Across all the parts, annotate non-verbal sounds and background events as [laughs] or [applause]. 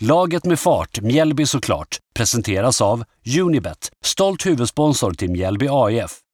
Laget med fart, Mjällby såklart, presenteras av Unibet, stolt huvudsponsor till Mjällby AIF.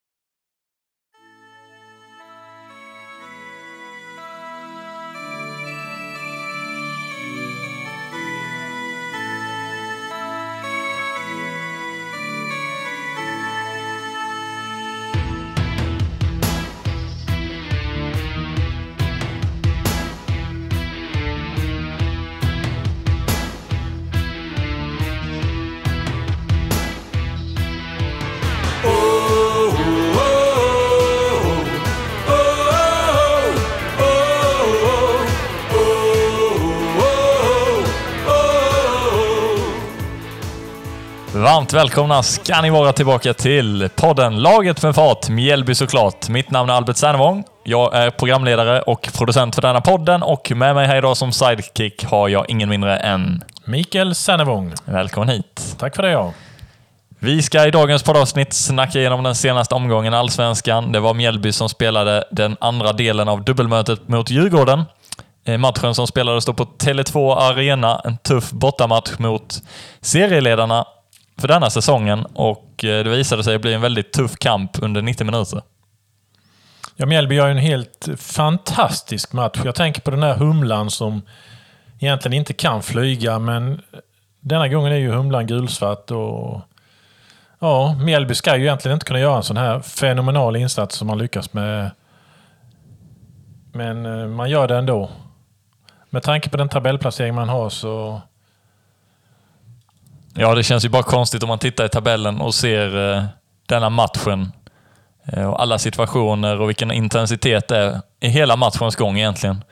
Varmt välkomna ska ni vara tillbaka till podden Laget med fart, Mjällby såklart. Mitt namn är Albert Sernevång. Jag är programledare och producent för denna podden och med mig här idag som sidekick har jag ingen mindre än Mikael Sennevång. Välkommen hit. Tack för det ja. Vi ska i dagens poddavsnitt snacka igenom den senaste omgången Allsvenskan. Det var Mjällby som spelade den andra delen av dubbelmötet mot Djurgården. Eh, Matchen som spelades då på Tele2 Arena, en tuff bortamatch mot serieledarna för denna säsongen och eh, det visade sig bli en väldigt tuff kamp under 90 minuter. Ja, Mjällby gör ju en helt fantastisk match. Jag tänker på den här humlan som egentligen inte kan flyga, men denna gången är ju humlan gulsvart och ja, Mjällby ska ju egentligen inte kunna göra en sån här fenomenal insats som man lyckas med. Men eh, man gör det ändå. Med tanke på den tabellplacering man har så Ja, det känns ju bara konstigt om man tittar i tabellen och ser eh, denna matchen eh, och alla situationer och vilken intensitet det är i hela matchens gång egentligen.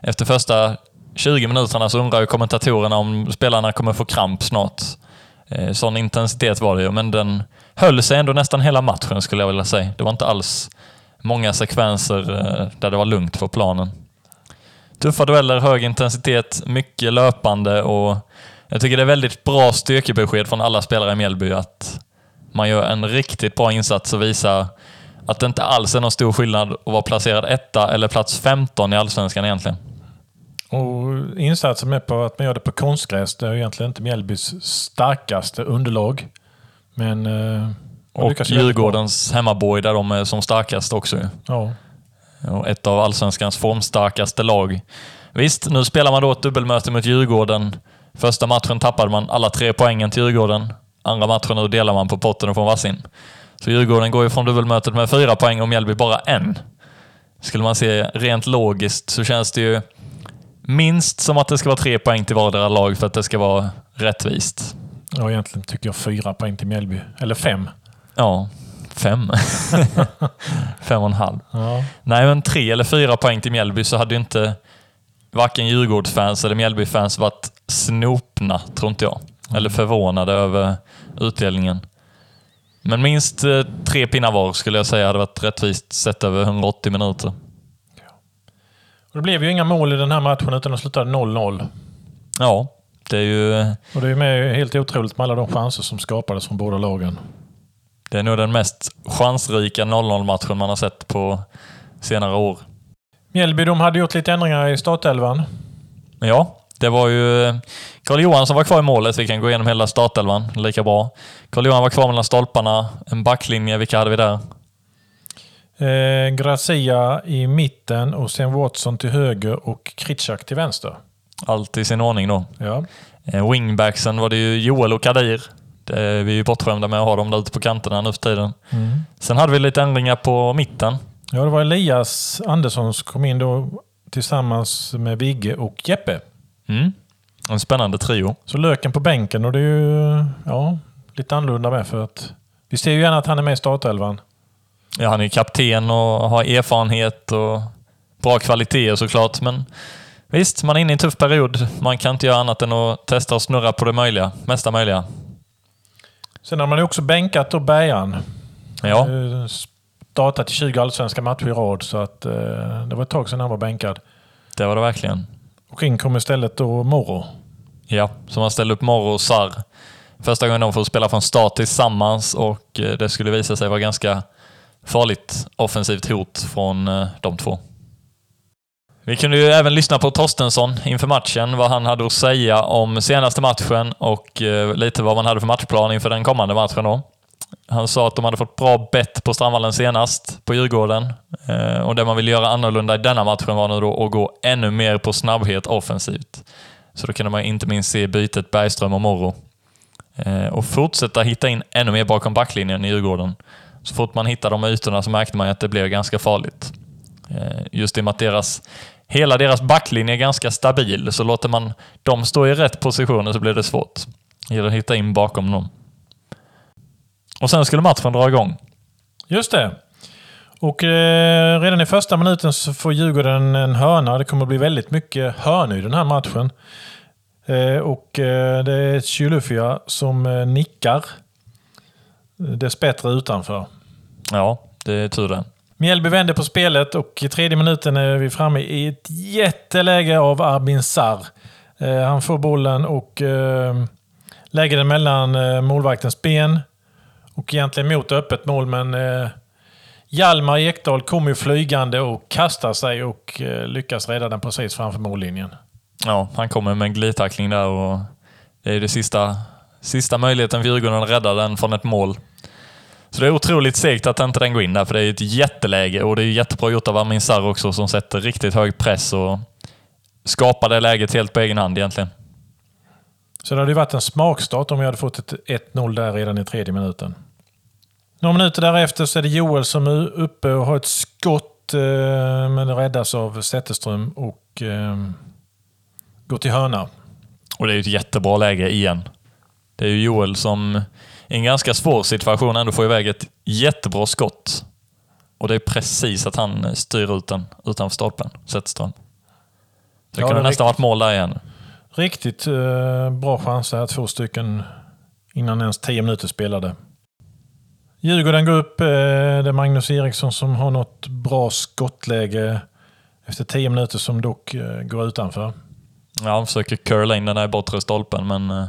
Efter första 20 minuterna så undrar ju kommentatorerna om spelarna kommer få kramp snart. Eh, sån intensitet var det ju, men den höll sig ändå nästan hela matchen skulle jag vilja säga. Det var inte alls många sekvenser eh, där det var lugnt på planen. Tuffa dueller, hög intensitet, mycket löpande och jag tycker det är väldigt bra styrkebesked från alla spelare i Mjällby att man gör en riktigt bra insats och visar att det inte alls är någon stor skillnad att vara placerad etta eller plats 15 i Allsvenskan egentligen. Och insatsen med på att man gör det på konstgräs, det är egentligen inte Mjällbys starkaste underlag. Men... Eh, och Djurgårdens hemmaborg där de är som starkast också. Ja. Och ett av Allsvenskans formstarkaste lag. Visst, nu spelar man då ett dubbelmöte mot Djurgården Första matchen tappade man alla tre poängen till Djurgården. Andra matchen nu delar man på potten och får varsin. Så Djurgården går ju från dubbelmötet med fyra poäng och Mjällby bara en. Skulle man se rent logiskt så känns det ju minst som att det ska vara tre poäng till vardera lag för att det ska vara rättvist. Ja, egentligen tycker jag fyra poäng till Mjällby. Eller fem. Ja, fem. [laughs] fem och en halv. Ja. Nej, men tre eller fyra poäng till Mjällby så hade ju inte varken Djurgårdsfans eller Mjällbyfans varit snopna, tror inte jag. Eller förvånade över utdelningen. Men minst eh, tre pinnar var skulle jag säga hade varit rättvist sett över 180 minuter. Och det blev ju inga mål i den här matchen utan det slutade 0-0. Ja, det är ju... Och det är med helt otroligt med alla de chanser som skapades från båda lagen. Det är nog den mest chansrika 0-0-matchen man har sett på senare år. Mjällby de hade gjort lite ändringar i startelvan. Ja, det var ju Karl Johan som var kvar i målet. Vi kan gå igenom hela startelvan lika bra. Karl Johan var kvar mellan stolparna. En backlinje, vilka hade vi där? Eh, Gracia i mitten och sen Watson till höger och Kritschak till vänster. Allt i sin ordning då. Ja. Eh, wingbacksen var det ju Joel och Kadir. Det är vi är ju bortskämda med att ha dem där ute på kanterna nu för tiden. Mm. Sen hade vi lite ändringar på mitten. Ja, det var Elias Andersson som kom in då tillsammans med Vigge och Jeppe. Mm. En spännande trio. Så Löken på bänken och det är ju ja, lite annorlunda med för att vi ser ju gärna att han är med i startelvan. Ja, han är kapten och har erfarenhet och bra kvaliteter såklart, men visst, man är inne i en tuff period. Man kan inte göra annat än att testa och snurra på det möjliga, mesta möjliga. Sen har man ju också bänkat då Bergan. Ja. Startat i 20 allsvenska matcher i rad, så att eh, det var ett tag sedan han var bänkad. Det var det verkligen. Och in kom istället då Moro. Ja, som har ställt upp Moro och Sarr. Första gången de får spela från start tillsammans och eh, det skulle visa sig vara ganska farligt offensivt hot från eh, de två. Vi kunde ju även lyssna på Torstensson inför matchen, vad han hade att säga om senaste matchen och lite vad man hade för matchplan inför den kommande matchen då. Han sa att de hade fått bra bett på Strandvallen senast, på Djurgården. Eh, och det man vill göra annorlunda i denna matchen var nu då att gå ännu mer på snabbhet offensivt. Så då kunde man inte minst se bytet Bergström och Morro. Eh, och fortsätta hitta in ännu mer bakom backlinjen i Djurgården. Så fort man hittade de ytorna så märkte man att det blev ganska farligt. Eh, just i och med att deras hela deras backlinje är ganska stabil, så låter man dem stå i rätt positioner så blir det svårt. Det gäller att hitta in bakom dem. Och sen skulle matchen dra igång. Just det. Och eh, redan i första minuten så får Djurgården en hörna. Det kommer att bli väldigt mycket hörnor i den här matchen. Eh, och eh, det är Chilufya som eh, nickar. Dessbättre utanför. Ja, det är tur det. Mjällby vänder på spelet och i tredje minuten är vi framme i ett jätteläge av Arbin Sarr. Eh, han får bollen och eh, lägger den mellan målvaktens ben. Och egentligen mot öppet mål, men eh, Hjalmar Ekdal kommer ju flygande och kastar sig och eh, lyckas rädda den precis framför mållinjen. Ja, han kommer med en glidtackling där och det är det sista, sista möjligheten för Djurgården att rädda den från ett mål. Så det är otroligt segt att inte den går in där, för det är ett jätteläge och det är jättebra gjort av Amin Sarr också som sätter riktigt hög press och skapar det läget helt på egen hand egentligen. Så det hade ju varit en smakstart om vi hade fått ett 1-0 där redan i tredje minuten. Några minuter därefter så är det Joel som är uppe och har ett skott, eh, men det räddas av Zetterström och eh, går till hörna. Och det är ju ett jättebra läge igen. Det är ju Joel som i en ganska svår situation ändå får iväg ett jättebra skott. Och det är precis att han styr ut den utanför stolpen, Zetterström. Det ja, kunde det nästan varit mål där igen. Riktigt eh, bra chanser här, två stycken innan ens tio minuter spelade. Djurgården går upp. Eh, det är Magnus Eriksson som har något bra skottläge efter tio minuter som dock eh, går utanför. Ja, han försöker curla in den där i bortre stolpen, men eh,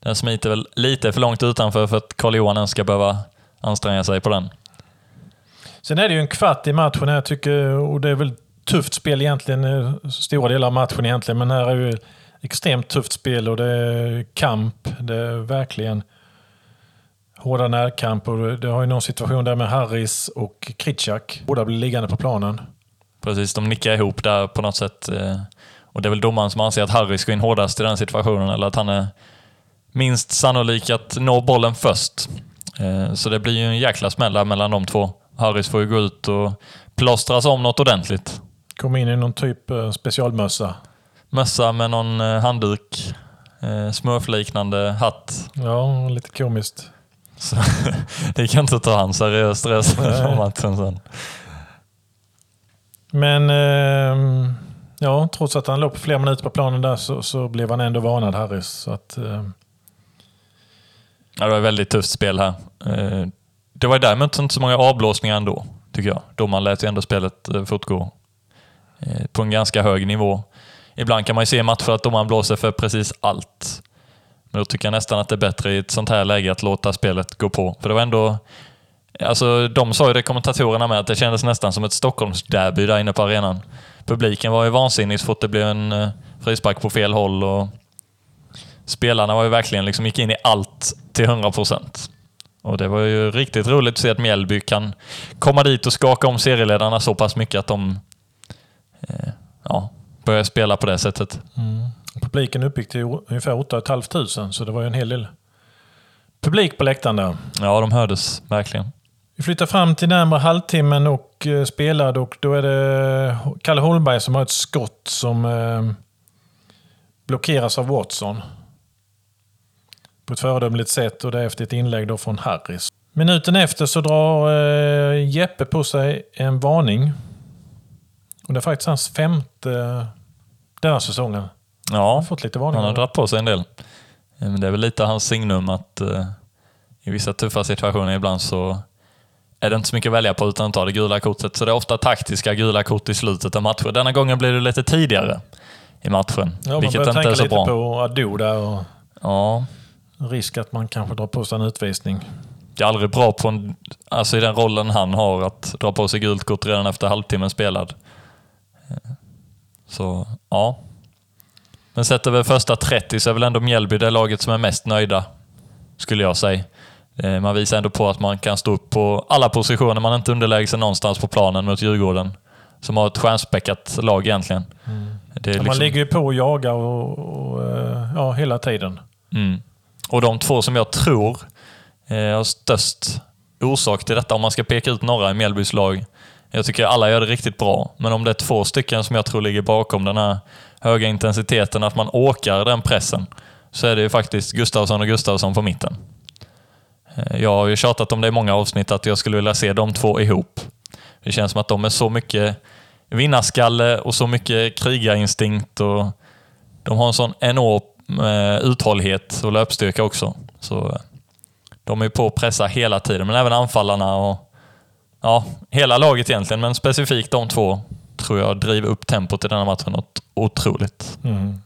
den smiter väl lite för långt utanför för att Karl-Johan ens ska behöva anstränga sig på den. Sen är det ju en kvart i matchen här tycker och det är väl tufft spel egentligen, stora delar av matchen egentligen, men här är ju extremt tufft spel och det är kamp. Det är verkligen hårda närkamp och det har ju någon situation där med Harris och Kritschak. Båda blir liggande på planen. Precis, de nickar ihop där på något sätt. Eh, och det är väl domaren som anser att Harris går in hårdast i den situationen, eller att han är minst sannolik att nå bollen först. Eh, så det blir ju en jäkla smäll mellan de två. Harris får ju gå ut och plåstras om något ordentligt. Kom in i någon typ eh, specialmössa. Mössa med någon handduk, smurfliknande hatt. Ja, lite komiskt. Så, [laughs] det kan inte ta han seriöst resten av matchen sen. Men eh, ja, trots att han låg på flera minuter på planen där så, så blev han ändå varnad Harris. Så att, eh, Ja, det var ett väldigt tufft spel här. Eh, det var däremot inte så många avblåsningar ändå, tycker jag. Domaren lät ju ändå spelet eh, fortgå eh, på en ganska hög nivå. Ibland kan man ju se i matcher att domaren blåser för precis allt. Men då tycker jag nästan att det är bättre i ett sånt här läge att låta spelet gå på. För det var ändå... Alltså, de sa ju det, kommentatorerna med, att det kändes nästan som ett Stockholmsderby där inne på arenan. Publiken var ju vansinnig så fort det blev en eh, frispark på fel håll och spelarna var ju verkligen liksom gick in i allt till 100 procent. Och det var ju riktigt roligt att se att Mjällby kan komma dit och skaka om serieledarna så pass mycket att de eh, ja, börjar spela på det sättet. Mm. Publiken uppgick till ungefär 8 500 så det var ju en hel del publik på läktaren där. Ja, de hördes verkligen. Vi flyttar fram till närmare halvtimmen och eh, spelar och då är det Kalle Holmberg som har ett skott som eh, blockeras av Watson på ett föredömligt sätt och därefter ett inlägg då från Harris. Minuten efter så drar eh, Jeppe på sig en varning. Och det är faktiskt hans femte denna säsongen. Ja, har, fått lite varningar. han har dragit på sig en del. Eh, men det är väl lite hans signum att eh, i vissa tuffa situationer ibland så är det inte så mycket att välja på utan att ta det gula kortet. Så det är ofta taktiska gula kort i slutet av matchen. Denna gången blir det lite tidigare i matchen. Ja, vilket man inte är så lite bra. på Ado där. Och... Ja, risk att man kanske drar på sig en utvisning. Det är aldrig bra på en, alltså i den rollen han har att dra på sig gult kort redan efter halvtimmen spelad. Så, ja. Men sett över första 30 så är väl ändå Mjällby det laget som är mest nöjda, skulle jag säga. Eh, man visar ändå på att man kan stå upp på alla positioner. Man är inte underlägsen någonstans på planen mot Djurgården, som har ett stjärnspäckat lag egentligen. Mm. Liksom... Man ligger ju på och jagar och, och, eh, ja, hela tiden. Mm. Och de två som jag tror eh, har störst orsak till detta, om man ska peka ut några i Mjällbys lag. Jag tycker alla gör det riktigt bra, men om det är två stycken som jag tror ligger bakom den här höga intensiteten, att man åkar den pressen, så är det ju faktiskt Gustavsson och Gustavsson på mitten. Eh, jag har ju tjatat om det i många avsnitt att jag skulle vilja se de två ihop. Det känns som att de är så mycket vinnarskalle och så mycket krigarinstinkt och de har en sån enorm eh, uthållighet och löpstyrka också. Så eh, de är på att pressa hela tiden, men även anfallarna och ja, hela laget egentligen, men specifikt de två tror jag driver upp tempot i denna matchen något otroligt. Mm.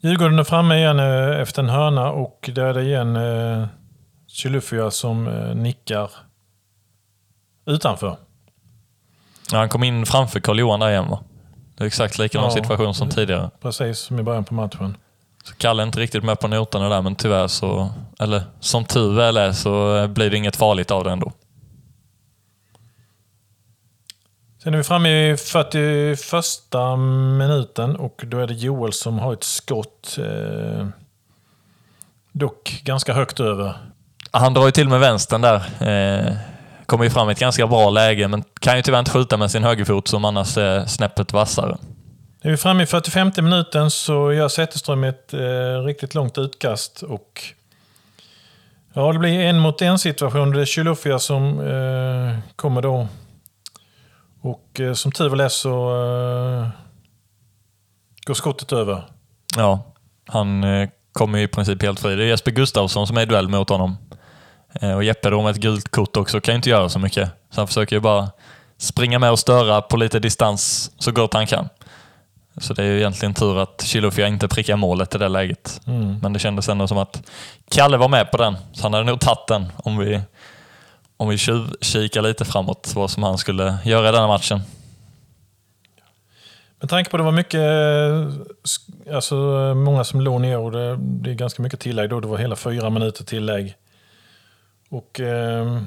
Djurgården är framme igen eh, efter en hörna och där är det igen eh, Chilufya som eh, nickar utanför. Ja, han kom in framför Karl-Johan där igen va? Det är exakt likadan Ja. situation som tidigare. Precis som i början på matchen. Så Kalle är inte riktigt med på noterna där, men tyvärr så... Eller som tur väl är så blir det inget farligt av det ändå. Sen är vi framme i 41 minuten och då är det Joel som har ett skott. Eh, dock ganska högt över. Han drar ju till med vänstern där. Eh, kommer ju fram i ett ganska bra läge, men kan ju tyvärr inte skjuta med sin högerfot som annars är snäppet vassare. Nu är vi framme i 45 minuten så gör Zetterström ett eh, riktigt långt utkast och ja, det blir en mot en situation. Det är Chilufya som eh, kommer då. Och eh, som tur är så eh, går skottet över. Ja, han eh, kommer i princip helt fri. Det är Jesper Gustafsson som är i duell mot honom. Eh, och Jeppe då med ett gult kort också kan ju inte göra så mycket. Så han försöker ju bara springa med och störa på lite distans så gott han kan. Så det är ju egentligen tur att Chilufya inte prickar målet i det läget. Mm. Men det kändes ändå som att Kalle var med på den. Så han hade nog tagit den om vi, om vi tjuvkikar lite framåt vad som han skulle göra i denna matchen. Med tanke på att det var mycket, eh, alltså många som låg ner och det, det är ganska mycket tillägg då. Det var hela fyra minuter tillägg. Och eh,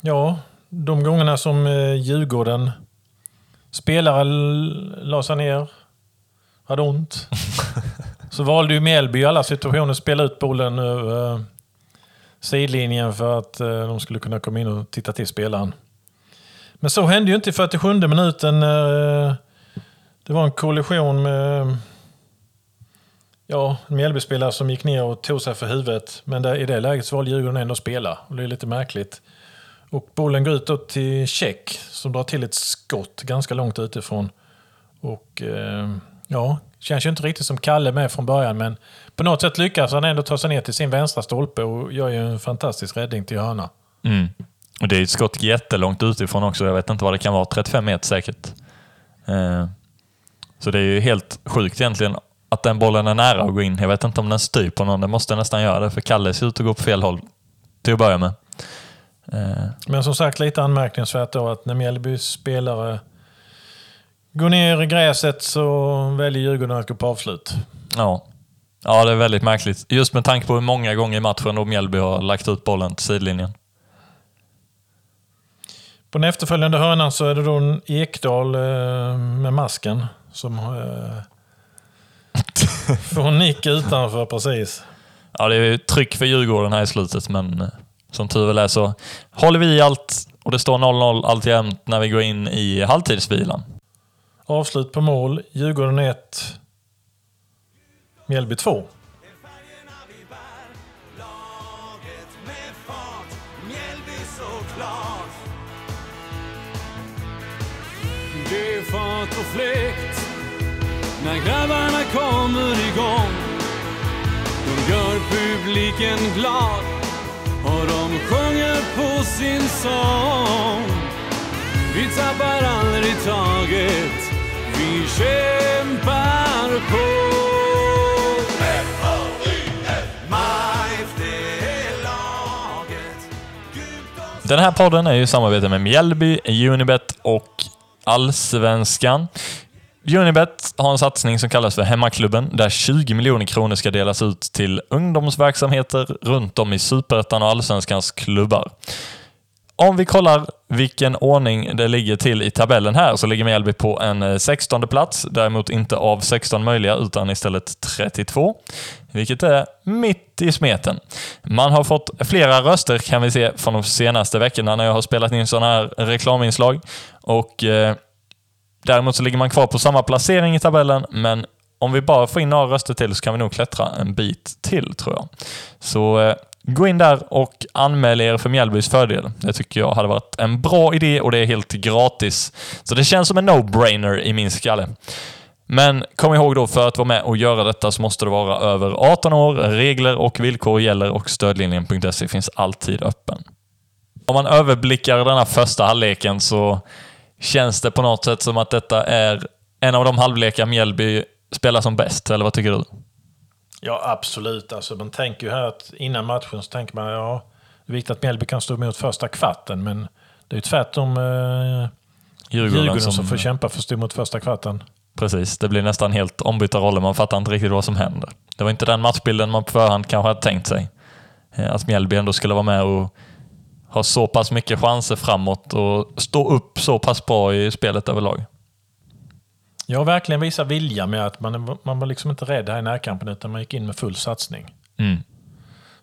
ja, de gångerna som eh, Djurgården spelare la sig ner, hade ont. [laughs] Så valde ju Mjällby i alla situationer att spela ut bollen över sidlinjen för att eh, de skulle kunna komma in och titta till spelaren. Men så hände ju inte i 47 minuten när det var en kollision med ja, en Mjällbyspelare som gick ner och tog sig för huvudet. Men där, i det läget så valde Djurgården ändå att spela. Och det är lite märkligt. Och bollen går ut då till Check som drar till ett skott ganska långt utifrån. Och eh, ja, känns ju inte riktigt som Kalle med från början men på något sätt lyckas han ändå ta sig ner till sin vänstra stolpe och gör ju en fantastisk räddning till hörna. Mm. Och det är ett skott jättelångt utifrån också. Jag vet inte vad det kan vara. 35 meter säkert. Eh, så det är ju helt sjukt egentligen att den bollen är nära att gå in. Jag vet inte om den styr på någon. Det måste nästan göra det, för Kalle ser ut att gå på fel håll till att börja med. Eh, Men som sagt lite anmärkningsvärt då att när Mjällbys spelare går ner i gräset så väljer Djurgården att gå på avslut. ja. ja, det är väldigt märkligt. Just med tanke på hur många gånger i matchen då Mjällby har lagt ut bollen till sidlinjen. På den efterföljande hörnan så är det då en Ekdal eh, med masken som eh, [laughs] får en nick utanför precis. Ja, det är tryck för Djurgården här i slutet, men eh, som tur väl är så håller vi i allt och det står 0-0 alltjämt när vi går in i halvtidsvilan. Avslut på mål. Djurgården 1. Mjällby 2. Det är fart och fläkt när grabbarna kommer igång. De gör publiken glad och de sjunger på sin sång. Vi tappar aldrig taget, vi kämpar på. Den här podden är ju i samarbete med Mjällby, Unibet och Allsvenskan. Unibet har en satsning som kallas för Hemmaklubben, där 20 miljoner kronor ska delas ut till ungdomsverksamheter runt om i Superettan och Allsvenskans klubbar. Om vi kollar vilken ordning det ligger till i tabellen här så ligger Mjällby på en eh, 16 plats, däremot inte av 16 möjliga utan istället 32, vilket är mitt i smeten. Man har fått flera röster kan vi se från de senaste veckorna när jag har spelat in sådana här reklaminslag och eh, däremot så ligger man kvar på samma placering i tabellen, men om vi bara får in några röster till så kan vi nog klättra en bit till tror jag. Så eh, Gå in där och anmäl er för Mjällbys fördel. Det tycker jag hade varit en bra idé och det är helt gratis. Så det känns som en no-brainer i min skalle. Men kom ihåg då, för att vara med och göra detta så måste du vara över 18 år. Regler och villkor gäller och stödlinjen.se finns alltid öppen. Om man överblickar den här första halvleken så känns det på något sätt som att detta är en av de halvlekar Mjällby spelar som bäst, eller vad tycker du? Ja, absolut. Alltså, man tänker ju här att innan matchen så tänker man ja, det är viktigt att Mjällby kan stå emot första kvarten, men det är ju tvärtom eh, Djurgården, Djurgården som, som får kämpa för att stå emot första kvarten. Precis, det blir nästan helt ombytta roller. Man fattar inte riktigt vad som händer. Det var inte den matchbilden man på förhand kanske hade tänkt sig. Eh, Att Mjällby ändå skulle vara med och ha så pass mycket chanser framåt och stå upp så pass bra i spelet överlag. Jag verkligen visar vilja med att man, man var liksom inte rädd här i närkampen utan man gick in med full satsning. Mm.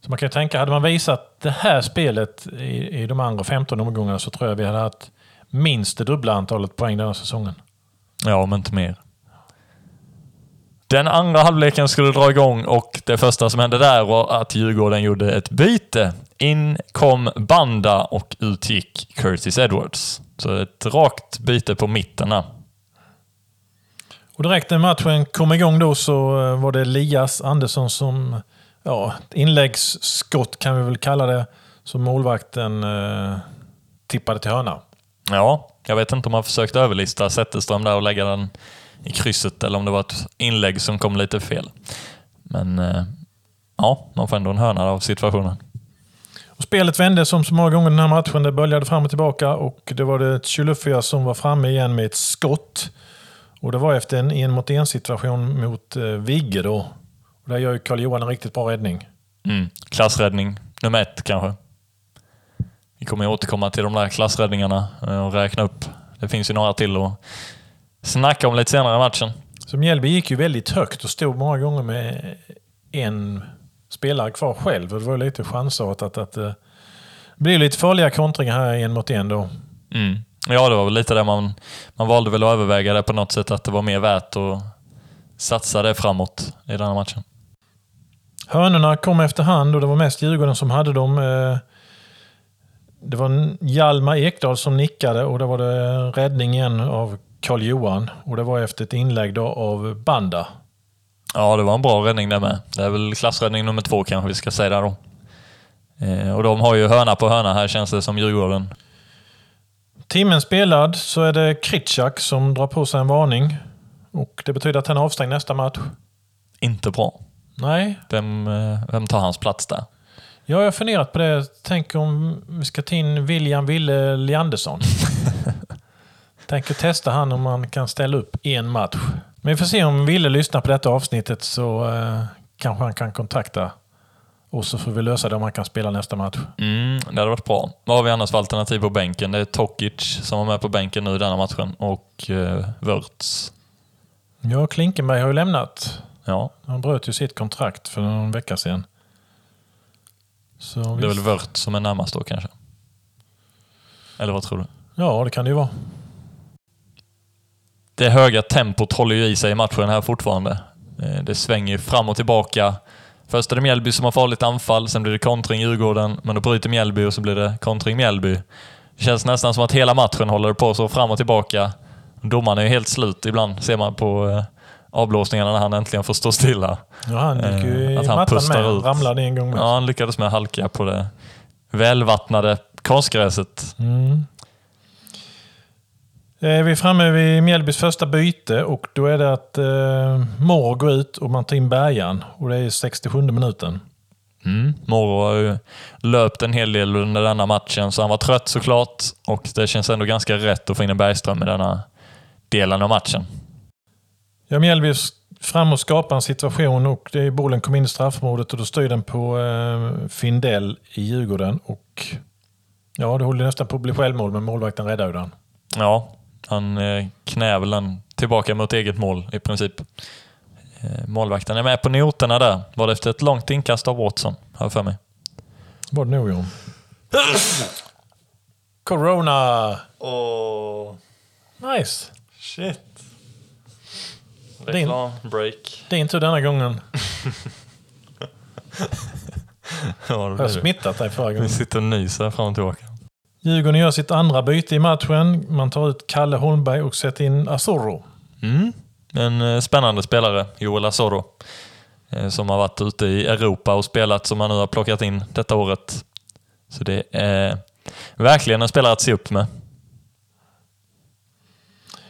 Så man kan ju tänka, hade man visat det här spelet i, i de andra 15 omgångarna så tror jag vi hade haft minst det dubbla antalet poäng den här säsongen. Ja, om inte mer. Den andra halvleken skulle dra igång och det första som hände där var att Djurgården gjorde ett byte. In kom Banda och ut gick Curtis Edwards. Så ett rakt byte på mitten där. Och direkt när matchen kom igång då så eh, var det Elias Andersson som, ja, inläggsskott kan vi väl kalla det, som målvakten eh, tippade till hörna. Ja, jag vet inte om man försökte överlista Zetterström där och lägga den i krysset eller om det var ett inlägg som kom lite fel. Men eh, ja, man får ändå en hörna av situationen. Och spelet vände som så många gånger den här matchen. Det böljade fram och tillbaka och det var det Chilufya som var framme igen med ett skott. Och det var efter en en mot en situation mot eh, Vigge då. Och där gör ju Karl-Johan en riktigt bra räddning. Mm. Klassräddning nummer ett kanske. Vi kommer ju återkomma till de där klassräddningarna eh, och räkna upp. Det finns ju några till att snacka om lite senare i matchen. Så Mjällby gick ju väldigt högt och stod många gånger med en spelare kvar själv. Och det var lite chansartat att, att det blir lite farliga kontringar här en mot en då. Mm. Ja, det var väl lite det man, man valde väl att överväga det på något sätt, att det var mer värt att satsa det framåt i den här matchen. Hörnorna kom efterhand och det var mest Djurgården som hade dem. Eh, Det var Hjalmar Ekdal som nickade och det var det räddning igen av Karl-Johan. Och det var efter ett inlägg då av Banda. Ja, det var en bra räddning där med. Det är väl klassräddning nummer två kanske vi ska säga där då. Eh, och de har ju hörna på hörna här känns det som Djurgården. Timmen spelad så är det Kritschak som drar på sig en varning. Och det betyder att han är avstängd nästa match. Inte bra. Nej, Vem, eh, vem tar hans plats där? jag har funderat på det. Tänk om vi ska ta in William Ville Leandersson. [laughs] Tänker testa han om man kan ställa upp en match. Men vi får se om Ville lyssnar på detta avsnittet så eh, kanske han kan kontakta oss så får vi lösa det om han kan spela nästa match. Mm, det hade varit bra. Vad har vi annars för alternativ på bänken? Det är Tokic som var med på bänken nu i denna matchen och eh, Wörths. Ja, Klinkenberg har ju lämnat. Ja, Han bröt ju sitt kontrakt för någon vecka sedan. Så det är visst. väl Wörth som är närmast då kanske. Eller vad tror du? Ja, det kan det ju vara. Det höga tempot håller ju i sig i matchen här fortfarande. Eh, Det svänger ju fram och tillbaka. Först är det Mjällby som har farligt anfall, sen blir det kontring Djurgården, men då bryter Mjällby och så blir det kontring Mjällby. Det känns nästan som att hela matchen håller på så fram och tillbaka. Domaren är ju helt slut ibland, ser man på eh, avblåsningarna när han äntligen får stå stilla. Ja, han gick ju Eh, i att han pustar med. ut. Ramlade en gång med. Ja, han lyckades med halka på det välvattnade konstgräset. Mm. Eh, Vi är framme vid Mjällbys första byte och då är det att eh, Mår går ut och man tar in Bergan. Och det är 67 minuten. Mm. Moro har ju löpt en hel del under denna matchen, så han var trött såklart. Och det känns ändå ganska rätt att få in en Bergström i denna delen av matchen. Ja, Mjällby fram och skapar en situation och det är bollen kom in i straffområdet och då styr den på eh, Findell i Djurgården. Och ja, det håller nästan på att bli självmål men målvakten räddar ju den. Ja, han eh, knär väl den tillbaka mot eget mål i princip. Eh, målvakten är med på noterna där. Var det efter ett långt inkast av Watson, har för mig. Var det nog ja. Corona! Åh, Nice! shit. Din- Reklambreak. Din tur denna gången. [laughs] Ja, det Jag har smittat dig förra Vi gången. sitter och nyser fram och tillbaka. Djurgården gör sitt andra byte i matchen. Man tar ut Kalle Holmberg och sätter in Azorro. Mm. En eh, spännande spelare, Joel Asoro. Eh, som har varit ute i Europa och spelat som han nu har plockat in detta året. Så det är verkligen en spelare att se upp med.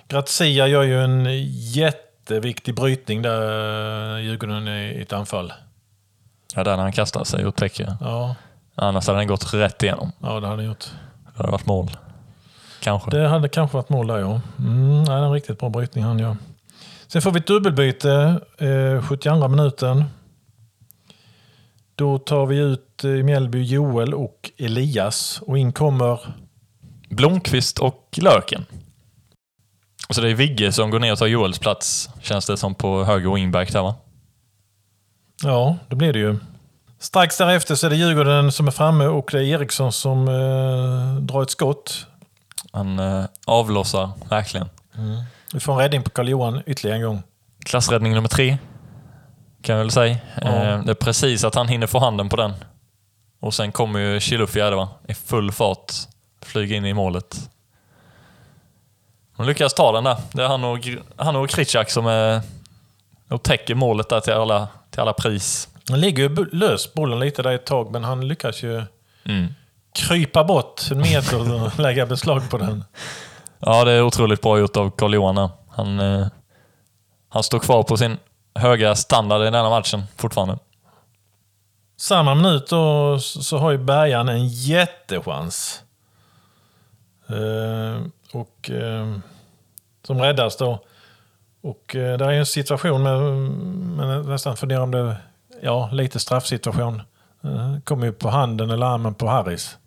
Grazia gör ju en jätteviktig brytning där eh, Djurgården är i ett anfall. Ja, där när han kastar sig och täcker. Ja, Annars hade den gått rätt igenom. ja det hade han gjort. Det hade varit mål. Kanske. Det hade kanske varit mål där ja. Mm, nej, det är en riktigt bra brytning han gör. Sen får vi ett dubbelbyte, eh, 72 minuten. Då tar vi ut eh, i Mjällby Joel och Elias och in kommer... Blomqvist och Löken. Så det är Vigge som går ner och tar Joels plats, känns det som på höger wingback där va? Ja, det blir det ju. Strax därefter så är det Djurgården som är framme och det är Eriksson som eh, drar ett skott. Han eh, avlossar verkligen. Vi får en räddning på Karl-Johan ytterligare en gång. Klassräddning nummer tre, kan jag väl säga. Ja. Eh, det är precis att han hinner få handen på den. Och sen kommer ju Chilufya va? i full fart flyga in i målet. De lyckas ta den där. Det är han och, han och Kritschak som är och täcker målet där till alla, till alla pris. Han ligger ju lös bollen lite där ett tag men han lyckas ju Mm. krypa bort en meter och [laughs] lägga beslag på den. Ja, det är otroligt bra gjort av Carl-Johan där. han, eh, han står kvar på sin höga standard i denna matchen fortfarande. Samma minut då så har ju Bergan en jättechans. Eh, och, eh, som räddas då. Och eh, där är en situation med, nästan funderar om det ja, lite straffsituation. Eh, kommer ju på handen eller armen på Harris.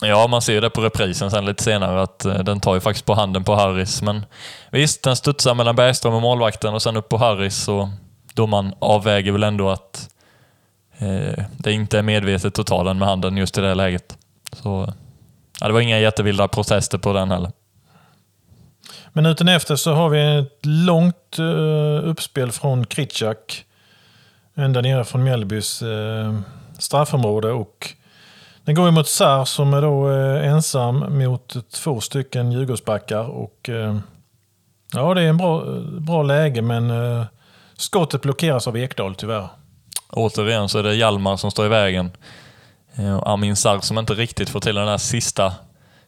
Ja, man ser ju det på reprisen sen lite senare att eh, den tar ju faktiskt på handen på Harris. Men visst, den studsar mellan Bergström och målvakten och sen upp på Harris och domaren avväger väl ändå att eh, det inte är medvetet att ta den med handen just i det läget. Så ja, det var inga jättevilda protester på den heller. Minuten efter så har vi ett långt eh, uppspel från Kritschak. Ända nere från Mjällbys eh, straffområde. Och den går mot Sar som är då eh, ensam mot två stycken Djurgårdsbackar. Och, eh, ja, det är en bra, bra läge men eh, skottet blockeras av Ekdal tyvärr. Återigen så är det Hjalmar som står i vägen. Eh, Och Amin Sarr som inte riktigt får till den där sista,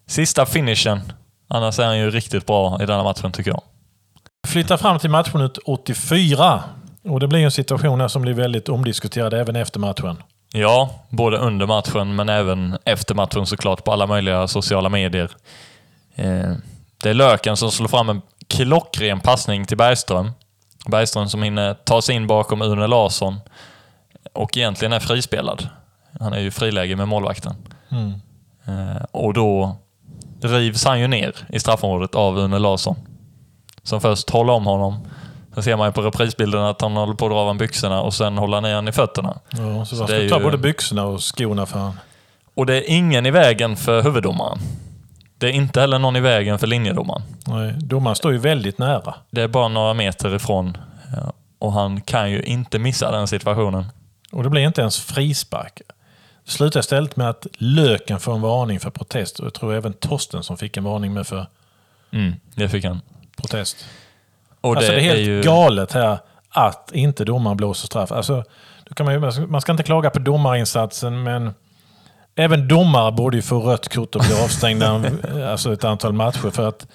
sista finishen. Annars är han ju riktigt bra i denna matchen tycker jag. Flyttar fram till matchminut 84. Och det blir en situation här som blir väldigt omdiskuterad även efter matchen. Ja, både under matchen men även efter matchen såklart på alla möjliga sociala medier. Eh, det är Löken som slår fram en klockren passning till Bergström. Bergström som hinner ta sig in bakom Une Larsson och egentligen är frispelad. Han är ju friläge med målvakten. Mm. Eh, och då rivs han ju ner i straffområdet av Une Larsson. Som först håller om honom. Sen ser man ju på reprisbilden att han håller på att dra av byxorna och sen håller han ner honom i fötterna. Ja, så, är ska ta ju- både byxorna och skorna för han. Och det är ingen i vägen för huvuddomaren. Det är inte heller någon i vägen för linjedomaren. Nej, Domaren står ju väldigt nära. Det är bara några meter ifrån. Ja, Och han kan ju inte missa den situationen. Och det blir inte ens frispark. Det slutar istället med att Löken får en varning för protest. Och jag tror även Torsten som fick en varning med för Mm, det fick han. protest. Och alltså det är helt ju... galet här att inte domaren blåser straff. Alltså, då kan man, ju, man ska inte klaga på domarinsatsen men även domare borde ju få rött kort och bli avstängda [laughs] alltså ett antal matcher. För att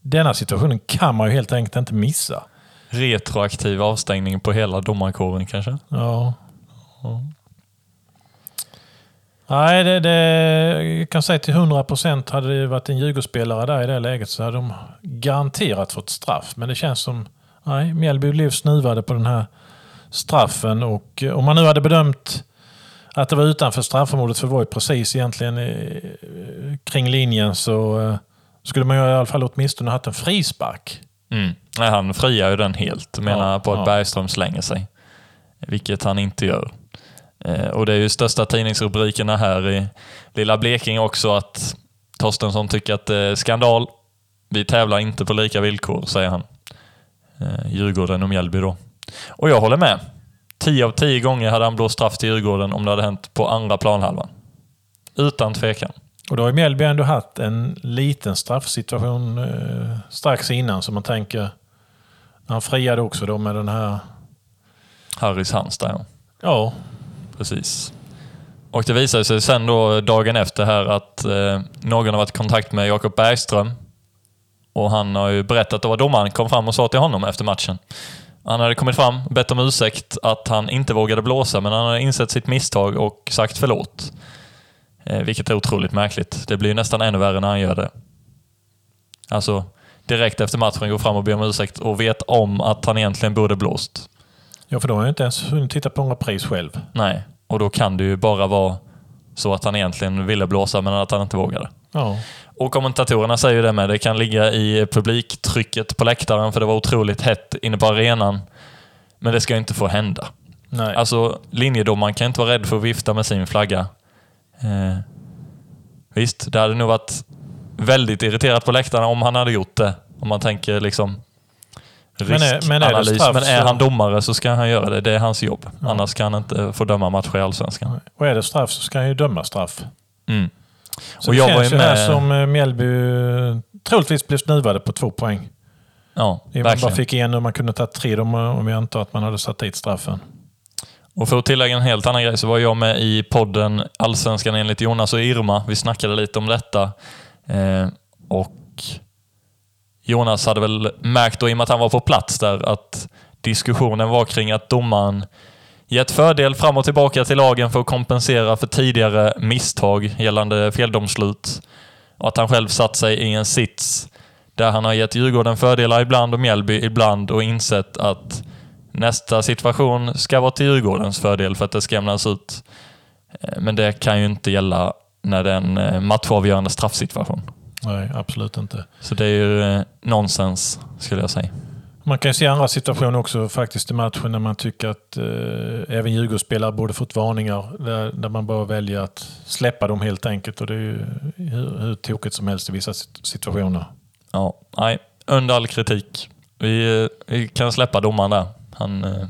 denna situationen kan man ju helt enkelt inte missa. Retroaktiv avstängning på hela domarkåren kanske? Ja. Nej, det, det, jag kan säga till 100 procent hade det varit en Djurgårdsspelare där i det läget så hade de garanterat fått straff. Men det känns som Nej, Mjällby blev snuvade på den här straffen och eh, om man nu hade bedömt att det var utanför straffområdet, för det var ju precis egentligen eh, kring linjen, så eh, skulle man ju i alla fall åtminstone haft en frispark. Mm. Nej, han friar ju den helt, menar Ja, på att ja. Bergström slänger sig. Vilket han inte gör. Eh, och det är ju största tidningsrubrikerna här i lilla Blekinge också att Torstensson tycker att det är skandal. Vi tävlar inte på lika villkor, säger han. Eh, Djurgården och Mjällby då. Och jag håller med. 10 av 10 gånger hade han blåst straff till Djurgården om det hade hänt på andra planhalvan. Utan tvekan. Och då har Mjällby ändå haft en liten straffsituation eh, strax innan, så man tänker... Han friade också då med den här... Harrys Halmstad, ja. Ja, Precis. Och det visade sig sen då dagen efter här att eh, någon har varit i kontakt med Jakob Bergström. Och han har ju berättat vad domaren kom fram och sa till honom efter matchen. Han hade kommit fram, bett om ursäkt att han inte vågade blåsa, men han hade insett sitt misstag och sagt förlåt. Eh, vilket är otroligt märkligt. Det blir ju nästan ännu värre när han gör det. Alltså, direkt efter matchen går fram och ber om ursäkt och vet om att han egentligen borde blåst ja för då har jag inte ens hunnit titta på en repris själv. Nej, och då kan det ju bara vara så att han egentligen ville blåsa men att han inte vågade. Ja, Och kommentatorerna säger ju det med. Det kan ligga i publiktrycket på läktaren för det var otroligt hett inne på arenan. Men det ska ju inte få hända. nej. Alltså, linjedomaren kan inte vara rädd för att vifta med sin flagga. Eh, visst, det hade nog varit väldigt irriterat på läktarna om han hade gjort det. Om man tänker liksom Men är- men är riskanalys. straff men är han domare så ska han göra det. Det är hans jobb. Annars kan han inte få döma matcher i Allsvenskan. Och är det straff så ska han ju döma straff. Mm. Så Och det jag känns var ju ju här med- som eh, Mjällby eh, troligtvis blev snuvade på två poäng. Ja, med man bara verkligen. fick en och man kunde ta tre om, om jag antar att man hade satt dit straffen. Och för att tillägga en helt annan grej så var jag med i podden Allsvenskan enligt Jonas och Irma. Vi snackade lite om detta. Eh, och Jonas hade väl märkt då, i och med att han var på plats där, att diskussionen var kring att domaren gett fördel fram och tillbaka till lagen för att kompensera för tidigare misstag gällande feldomslut. Och att han själv satt sig i en sits där han har gett Djurgården fördelar ibland och Mjällby ibland och insett att nästa situation ska vara till Djurgårdens fördel för att det ska jämnas ut. Eh, men det kan ju inte gälla när det är en eh, matchavgörande straffsituation. Nej, absolut inte. Så det är ju eh, nonsens, skulle jag säga. Man kan ju se andra situationer också faktiskt i matchen när man tycker att eh, även Djurgårdsspelare borde fått varningar. Där, där man bara väljer att släppa dem helt enkelt. Och det är ju hur, hur tokigt som helst i vissa sit- situationer. Ja, nej, under all kritik. Vi, eh, vi kan släppa domaren där. Han, eh,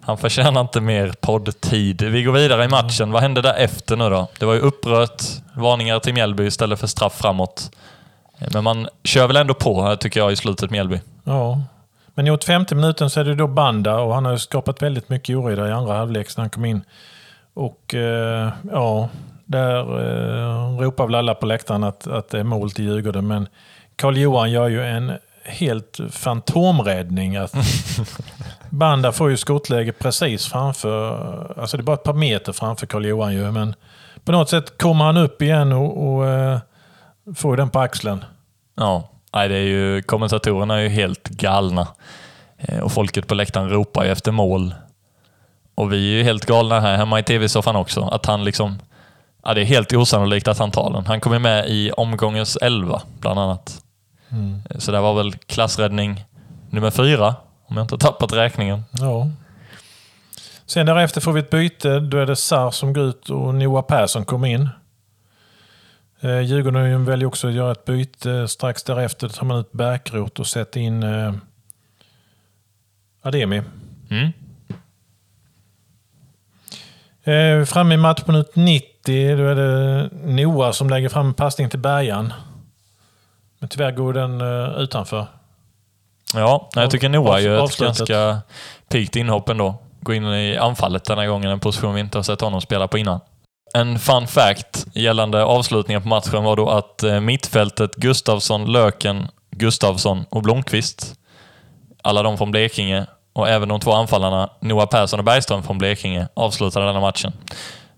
han förtjänar inte mer poddtid. Vi går vidare i matchen. Vad hände där efter nu då? Det var ju upprört, varningar till Mjällby istället för straff framåt. Men man kör väl ändå på här tycker jag i slutet Mjällby. Ja. Men i 85 minuten så är det då Banda och han har ju skapat väldigt mycket oreda i andra halvlek när han kom in. Och eh, ja, där eh, ropar väl alla på läktaren att, att det är mål till Djurgården. Men Karl-Johan gör ju en helt fantomräddning. Att [laughs] Banda får ju skottläge precis framför, alltså det är bara ett par meter framför Karl-Johan ju. Men på något sätt kommer han upp igen och, och eh, får ju den på axeln. Ja, nej, det är ju, kommentatorerna är ju helt galna. Eh, Och folket på läktaren ropar ju efter mål. Och vi är ju helt galna här hemma i tv-soffan också. Att han liksom... Ja, det är helt osannolikt att han tar den. Han kommer med i omgångens 11, bland annat. Eh, Så det var väl klassräddning nummer fyra, om jag inte tappat räkningen. Ja. Sen därefter får vi ett byte. Då är det Sar som går ut och Noah Persson kommer in. Eh, Djurgården väljer också att göra ett byte. Strax därefter tar man ut Bärkroth och sätter in eh, Ademi. Mm. Eh, framme i matchminut 90 då är det Noah som lägger fram en passning till Bergan. Men tyvärr går den eh, utanför. Ja, jag tycker Noah gör ett ganska piggt inhopp ändå gå in i anfallet denna gången, en position vi inte har sett honom spela på innan. En fun fact gällande avslutningen på matchen var då att eh, mittfältet Gustavsson, Löken, Gustavsson och Blomqvist, alla de från Blekinge och även de två anfallarna Noah Persson och Bergström från Blekinge avslutade denna matchen.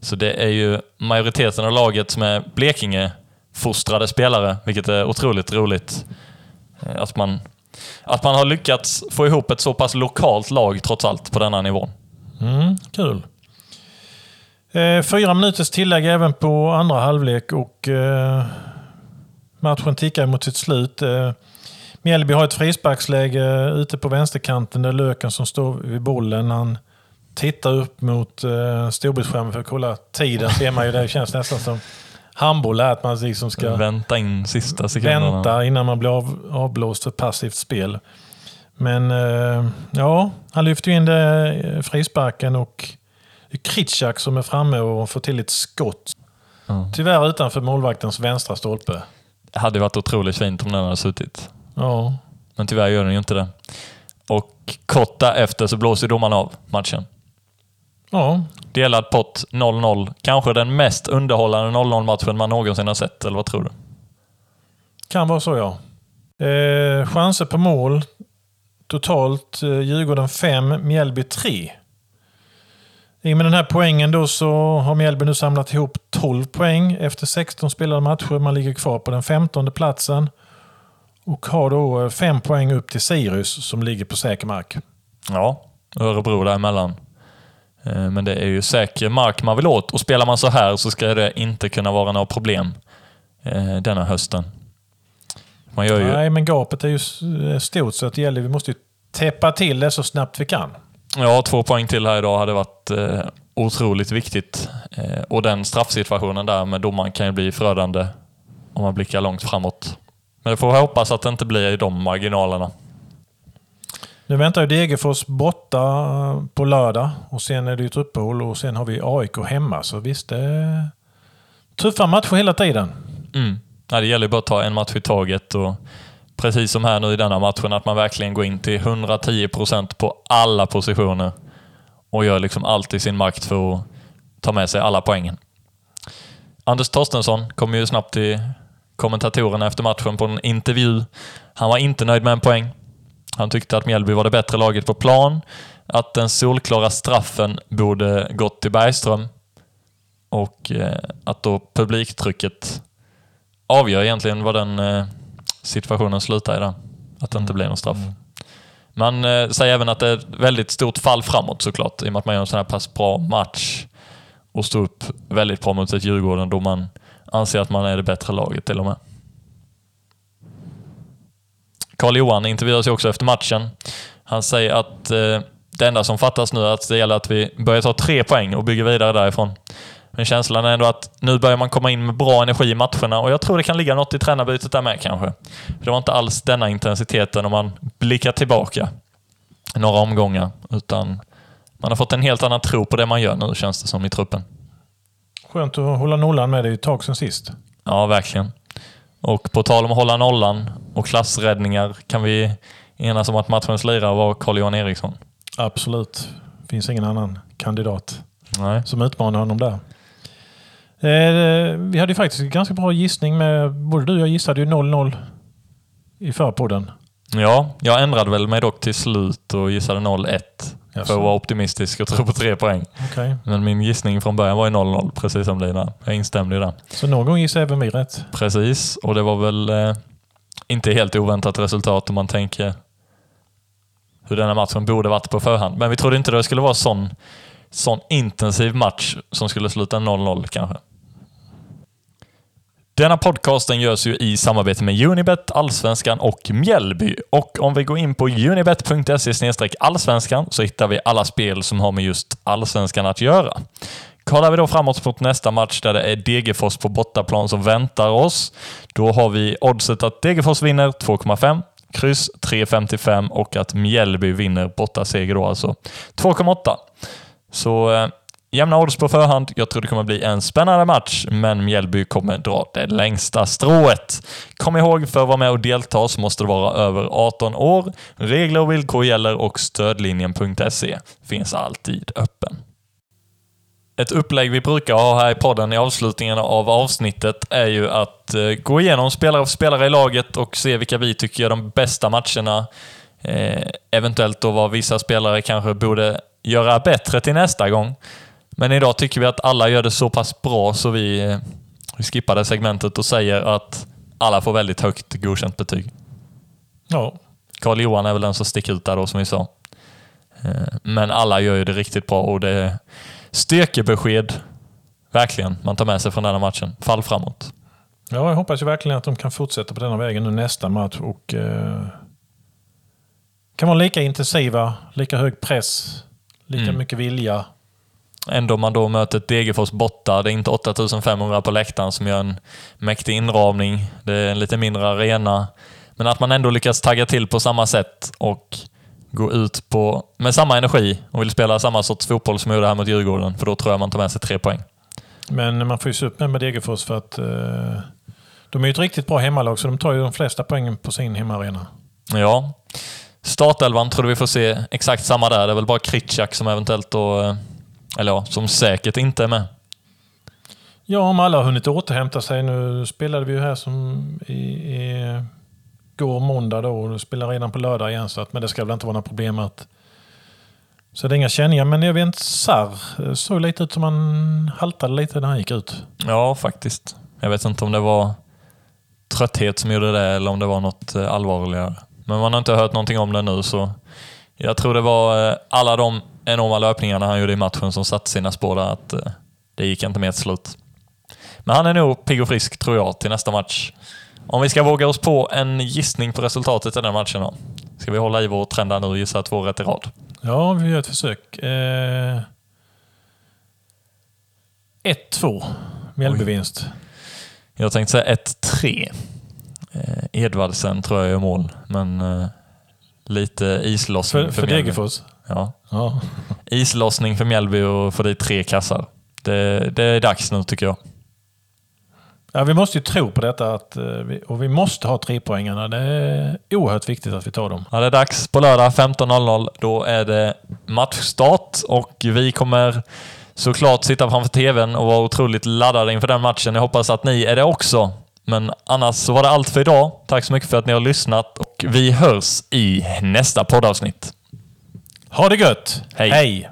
Så det är ju majoriteten av laget som är Blekinge-fostrade spelare, vilket är otroligt roligt. Eh, att man att man har lyckats få ihop ett så pass lokalt lag trots allt på denna nivån. Mm, kul. Eh, fyra minuters tillägg även på andra halvlek och eh, matchen tickar mot sitt slut. Eh, Mjällby har ett frisparksläge eh, ute på vänsterkanten. Det är Löken som står vid bollen. Han tittar upp mot eh, storbildsskärmen för att kolla tiden. Ser man ju, det känns nästan som handboll, att man liksom ska Vänta in sista sekunderna. vänta innan man blir av, avblåst för passivt spel. Men eh, ja, han lyfter ju in det, eh, frisparken och är Kritschak som är framme och får till ett skott. Ja. Tyvärr utanför målvaktens vänstra stolpe. Det hade varit otroligt fint om den hade suttit. Ja, Men tyvärr gör den ju inte det. Och kort därefter så blåser domaren av matchen. Ja Delad pott 0-0. Kanske den mest underhållande 0-0-matchen man någonsin har sett, eller vad tror du? kan vara så ja. Eh, chanser på mål. Totalt eh, Djurgården 5, Mjällby 3. I och med den här poängen då så har Mjällby nu samlat ihop 12 poäng efter 16 spelade matcher. Man ligger kvar på den 15 platsen. Och har då 5 poäng upp till Sirius som ligger på säker mark. Ja, Örebro däremellan. Eh, Men det är ju säker mark man vill åt och spelar man så här så ska det inte kunna vara några problem eh, denna hösten. Man gör ju... Nej, men gapet är ju stort så att det gäller, vi måste ju täppa till det så snabbt vi kan. Ja, två poäng till här idag hade varit eh, otroligt viktigt. Eh, och den straffsituationen där med domaren kan ju bli förödande om man blickar långt framåt. Men det får vi hoppas att det inte blir i de marginalerna. Nu väntar ju Degerfors borta på lördag och sen är det ett uppehåll och sen har vi AIK hemma. Så visst, det är tuffa matcher hela tiden. Mm. Ja, det gäller ju bara att ta en match i taget och precis som här nu i denna matchen att man verkligen går in till 110 procent på alla positioner och gör liksom allt i sin makt för att ta med sig alla poängen. Anders Torstensson kom ju snabbt till kommentatorerna efter matchen på en intervju. Han var inte nöjd med en poäng. Han tyckte att Mjällby var det bättre laget på plan, att den solklara straffen borde gått till Bergström och eh, att då publiktrycket avgör egentligen vad den eh, situationen slutar i. Där. Att det inte blir någon straff. Man eh, säger även att det är ett väldigt stort fall framåt såklart, i och med att man gör en sån här pass bra match och står upp väldigt bra mot ett Djurgården då man anser att man är det bättre laget till och med. Karl-Johan intervjuas ju också efter matchen. Han säger att eh, det enda som fattas nu är att det gäller att vi börjar ta tre poäng och bygger vidare därifrån. Men känslan är ändå att nu börjar man komma in med bra energi i matcherna och jag tror det kan ligga något i tränarbytet där med kanske. För det var inte alls denna intensiteten om man blickar tillbaka några omgångar, utan man har fått en helt annan tro på det man gör nu känns det som i truppen. Skönt att hålla nollan med det ett tag sedan sist. Ja, verkligen. Och på tal om att hålla nollan och klassräddningar kan vi enas om att matchens lirare var Carl-Johan Eriksson. Absolut. finns ingen annan kandidat Nej. som utmanar honom där. Eh, vi hade ju faktiskt en ganska bra gissning med... Både du och jag gissade ju 0-0 i förpodden. Ja, jag ändrade väl mig dock till slut och gissade 0-1 för Jaså. att vara optimistisk och tro på tre poäng. Okej. Men min gissning från början var ju 0-0, precis som dina. Jag instämde i det. Så någon gång gissade även vi rätt. Precis, och det var väl eh, inte helt oväntat resultat om man tänker hur denna matchen borde varit på förhand. Men vi trodde inte det skulle vara sån, sån intensiv match som skulle sluta 0-0 kanske. Denna podcasten görs ju i samarbete med Unibet, Allsvenskan och Mjällby. Och om vi går in på unibet.se allsvenskan så hittar vi alla spel som har med just Allsvenskan att göra. Kollar vi då framåt mot nästa match där det är Degerfors på bortaplan som väntar oss. Då har vi oddset att Degerfors vinner 2,5, kryss 3,55 och att Mjällby vinner bortaseger då alltså 2,8. Så eh, jämna odds på förhand. Jag tror det kommer bli en spännande match, men Mjällby kommer dra det längsta strået. Kom ihåg, för att vara med och delta så måste du vara över 18 år. Regler och villkor gäller och stödlinjen.se finns alltid öppen. Ett upplägg vi brukar ha här i podden i avslutningen av avsnittet är ju att eh, gå igenom spelare för spelare i laget och se vilka vi tycker är de bästa matcherna. Eh, eventuellt då vad vissa spelare kanske borde göra bättre till nästa gång. Men idag tycker vi att alla gör det så pass bra så vi, vi skippar det segmentet och säger att alla får väldigt högt godkänt betyg. Ja, Karl Johan är väl den som sticker ut där då, som vi sa. Eh, Men alla gör ju det riktigt bra och det är styrkebesked, verkligen, man tar med sig från den här matchen. Fall framåt. Ja, jag hoppas ju verkligen att de kan fortsätta på denna vägen nu nästa match och eh, kan vara lika intensiva, lika hög press, lika Mm. mycket vilja. Ändå man då möter ett Degerfors borta. Det är inte 8500 på läktaren som gör en mäktig inramning. Det är en lite mindre arena. Men att man ändå lyckas tagga till på samma sätt och gå ut på, med samma energi och vill spela samma sorts fotboll som jag gjorde här mot Djurgården. För då tror jag man tar med sig tre poäng. Men man får ju se upp med Degerfors för att eh, de är ju ett riktigt bra hemmalag så de tar ju de flesta poängen på sin hemmaarena. Ja. Startelvan tror vi får se exakt samma där. Det är väl bara Kritschak som eventuellt då, eh, eller ja, som säkert inte är med. Ja, om alla har hunnit återhämta sig. Nu spelade vi ju här som i, i går måndag då och spelar redan på lördag igen. Så att, men det ska väl inte vara några problem att... Så det är inga känningar. Men jag vet inte, Sarr eh, såg lite ut som han haltade lite när han gick ut. Ja, faktiskt. Jag vet inte om det var trötthet som gjorde det eller om det var något eh, allvarligare. Men man har inte hört någonting om det nu så jag tror det var eh, alla de enorma löpningarna han gjorde i matchen som satte sina spår där att eh, det gick inte mer till slut. Men han är nog pigg och frisk tror jag till nästa match. Om vi ska våga oss på en gissning på resultatet i den matchen då. Ska vi hålla i vår trend nu och gissa två rätt i rad? Ja, vi gör ett försök. Eh, 1-2. Mjällbyvinst. Jag tänkte säga 1-3. Eh, Edvardsen tror jag gör mål, men eh, lite islossning För, för, för. Degerfors? Ja. Ja. [laughs] Islossning för Mjällby och få dit tre kassar. Det, det är dags nu tycker jag. ja, vi måste ju tro på detta att, eh, och vi måste ha tre poängarna. Det är oerhört viktigt att vi tar dem. Ja, det är dags på lördag 15.00. Då är det matchstart och vi kommer såklart sitta framför TVn och vara otroligt laddade inför den matchen. Jag hoppas att ni är det också. Men annars var det allt för idag. Tack så mycket för att ni har lyssnat och vi hörs i nästa poddavsnitt. Ha det gött! Hej. Hej.